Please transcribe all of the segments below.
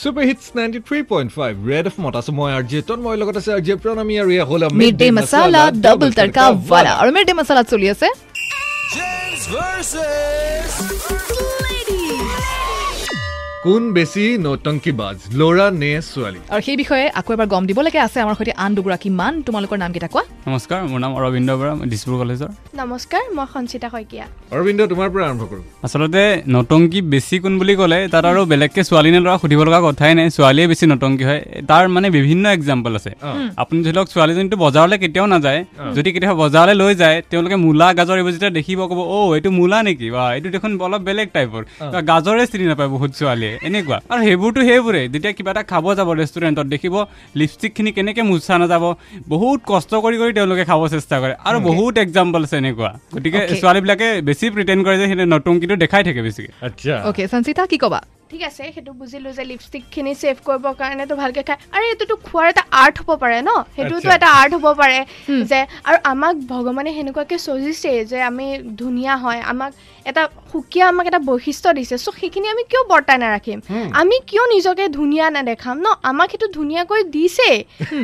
Super hits ninety three point five red FM মত আছো মই আৰ জে লগত আছে আৰ জে প্ৰণামী আৰু এয়া হ'ল mid day masala double tadka wala আৰু মিড ডে মছালা চলি আছে। কোন বেছি নৌটংকী বাজ ল'ৰা নে ছোৱালী? আৰু সেই বিষয়ে আকৌ এবাৰ গম দিবলৈকে আছে আমাৰ সৈতে আন দুগৰাকী মান তোমালোকৰ নামকেইটা কোৱা? নমস্কাৰ মোৰ নাম অৰবিন্দ বৰা মই দিছপুৰ কলেজৰ। নমস্কাৰ মই সঞ্চিতা শইকীয়া। অৰবিন্দ তোমাৰ পৰা আৰম্ভ কৰোঁ। আচলতে নটংকী বেছি কোন বুলি ক'লে তাত আৰু বেলেগকৈ ছোৱালী নে ল'ৰা সুধিব লগা কথাই নাই ছোৱালীয়ে বেছি নটংকী হয়। তাৰ মানে বিভিন্ন এক্সাম্পল আছে। আপুনি ধৰি লওক ছোৱালীজনীটো বজাৰলৈ কেতিয়াও নাযায়। যদি কেতিয়াবা বজাৰলৈ লৈ যায় তেওঁলোকে মূলা গাজৰ এইবোৰ যেতিয়া দেখিব ক'ব অ' এইটো মূলা নেকি? বা এইটো দেখোন অলপ বেলেগ টাইপৰ। গাজৰে চিনি নাপায় বহুত ছোৱালীয়ে এনেকুৱা। আৰু সেইবোৰতো সেইবোৰে। যেতিয়া কিবা এটা খাব যাব ৰেষ্টুৰেণ্টত দেখিব লিপষ্টিকখিনি কেনেকৈ মোচা নাযাব বহুত কষ্ট কৰি কৰি তেওঁলোকে খাব চেষ্টা কৰে। আৰু বহুত এক্সাম্পল আছে এনেকুৱা। গতিকে. ছোৱালীবিলাকে বেছি প্ৰিটেণ্ড কৰে যে সিহঁতে নতুনকিটো দেখাই থাকে বেছিকৈ। আচ্ছা। অ'কে সঞ্চিতা কি ক'বা? ঠিক আছে সেইটো বুজিলো যে লিপষ্টিকখিনি ছেভ কৰিবৰ কাৰণেতো ভালকৈ খায় আৰু এইটোতো খোৱাৰ এটা আৰ্ট হ'ব পাৰে ন? সেইটোতো। এটা আৰ্ট হ'ব পাৰে যে আৰু আমাক ভগৱানে সেনেকুৱাকৈ চজিছে যে আমি ধুনীয়া হয় আমাক এটা সুকীয়া আমাক এটা বৈশিষ্ট্য দিছে। চ' সেইখিনি আমি কিয় বৰ্তাই নাৰাখিম? আমি কিয় নিজকে ধুনীয়া নেদেখাম ন? আমাক সেইটো ধুনীয়াকৈ দিছে।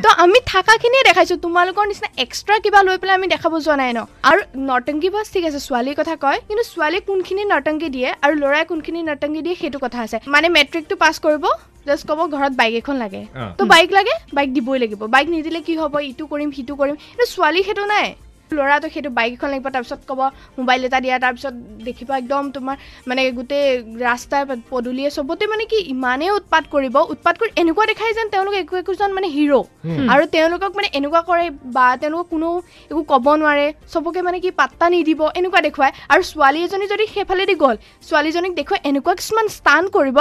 তো আমি থাকাখিনিয়ে দেখাইছোঁ। তোমালোকৰ নিচিনা এক্সট্ৰা কিবা লৈ পেলাই আমি দেখাব যোৱা নাই ন? আৰু নৰ্টংকী বাছ ঠিক আছে ছোৱালীৰ কথা কয়। কিন্তু ছোৱালীয়ে কোনখিনি নৰ্টংকী দিয়ে আৰু ল'ৰাই কোনখিনি নৰ্টংকী দিয়ে সেইটো কথা আছে। মানে মেট্ৰিকটো পাছ কৰিব জাষ্ট ক'ব ঘৰত বাইক এখন লাগে। তো বাইক লাগে বাইক দিবই লাগিব। বাইক নিদিলে কি হ'ব? ইটো কৰিম সিটো কৰিম। কিন্তু ছোৱালী সেইটো নাই। ল'ৰাটো সেইটো বাইক এখন লাগিব তাৰপিছত ক'ব মোবাইল এটা দিয়া তাৰপিছত দেখিবা একদম তোমাৰ মানে গোটেই ৰাস্তাই পদূলিয়ে চবতে মানে কি ইমানেই উৎপাত কৰিব উৎপাত কৰি এনেকুৱা দেখাই যেন তেওঁলোক একো একোজন মানে হিৰ' আৰু তেওঁলোকক মানে এনেকুৱা কৰে বা তেওঁলোকক কোনো একো ক'ব নোৱাৰে চবকে মানে কি পাত্তা নিদিব এনেকুৱা দেখুৱায়। আৰু ছোৱালী এজনী যদি সেইফালেদি গ'ল ছোৱালীজনীক দেখুৱাই এনেকুৱা কিছুমান স্থান কৰিব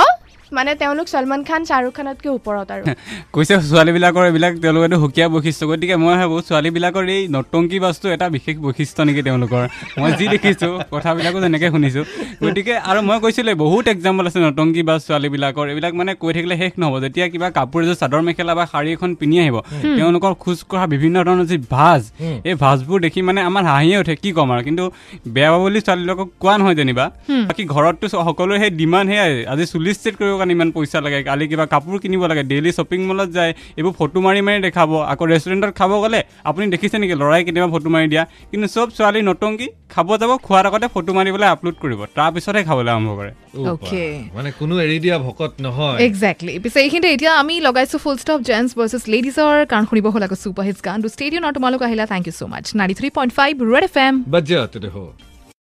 মানে তেওঁলোক ছলমান খান শ্বাহৰুখ খানতকৈ ওপৰত আৰু। কৈছে ছোৱালীবিলাকৰ এইবিলাক তেওঁলোকেতো সুকীয়া বৈশিষ্ট্য। গতিকে মই ভাবোঁ ছোৱালীবিলাকৰ এই নটংকী বাছটো এটা বিশেষ বৈশিষ্ট্য নেকি তেওঁলোকৰ? মই যি দেখিছোঁ কথাবিলাকো যেনেকৈ শুনিছোঁ। গতিকে আৰু মই কৈছিলোঁ বহুত এক্সাম্পল আছে নটংকী বাছ ছোৱালীবিলাকৰ। এইবিলাক মানে কৈ থাকিলে শেষ নহ'ব। যেতিয়া কিবা কাপোৰ এযোৰ চাদৰ মেখেলা বা শাৰী এখন পিন্ধি আহিব তেওঁলোকৰ খোজ কঢ়া বিভিন্ন ধৰণৰ যি ভাজ এই ভাজবোৰ দেখি মানে আমাৰ হাঁহিয়ে উঠে কি ক'ম আৰু। কিন্তু বেয়া পাব বুলি ছোৱালীবিলাকক কোৱা নহয় যেনিবা। বাকী ঘৰততো সকলোৰে সেই ডিমাণ্ড সেয়াই। আজি চুলি ষ্ট্ৰেট কৰিবৰ কাৰণে ইমান পইচা লাগে। কালি কিবা কাপোৰ কিনিব লাগে ডেইলি শ্বপিং মলত যায় এইবোৰ ফটো মাৰি মাৰি দেখাব আকৌ ৰেষ্টুৰেণ্টত খাব গ'লে আপুনি দেখিছে নেকি? ল'ৰাই কেতিয়াবা ফটো মাৰি দিয়া। কিন্তু চব ছোৱালী নটংকি খাব যাব খোৱাৰ আগতে ফটো মাৰি পেলাই আপলোড কৰিব তাৰপিছতহে খাবলৈ আৰম্ভ কৰে। মানে কোনো এৰি দিয়া ভকত নহয়। একজেক্টলি পিছে এইখিনিতে এতিয়া আমি লগাইছো ফুল ষ্টপ জেন্টছ ভাৰ্চেছ লেডিজৰ কাৰণ শুনিব হ'ল আকৌ ছুপাৰ হিটছ গান টু ষ্টেডিয়াম আৰু তোমালোক আহিলা। Thank you so' much ninety three point five red F M বাজ্যাত দেখো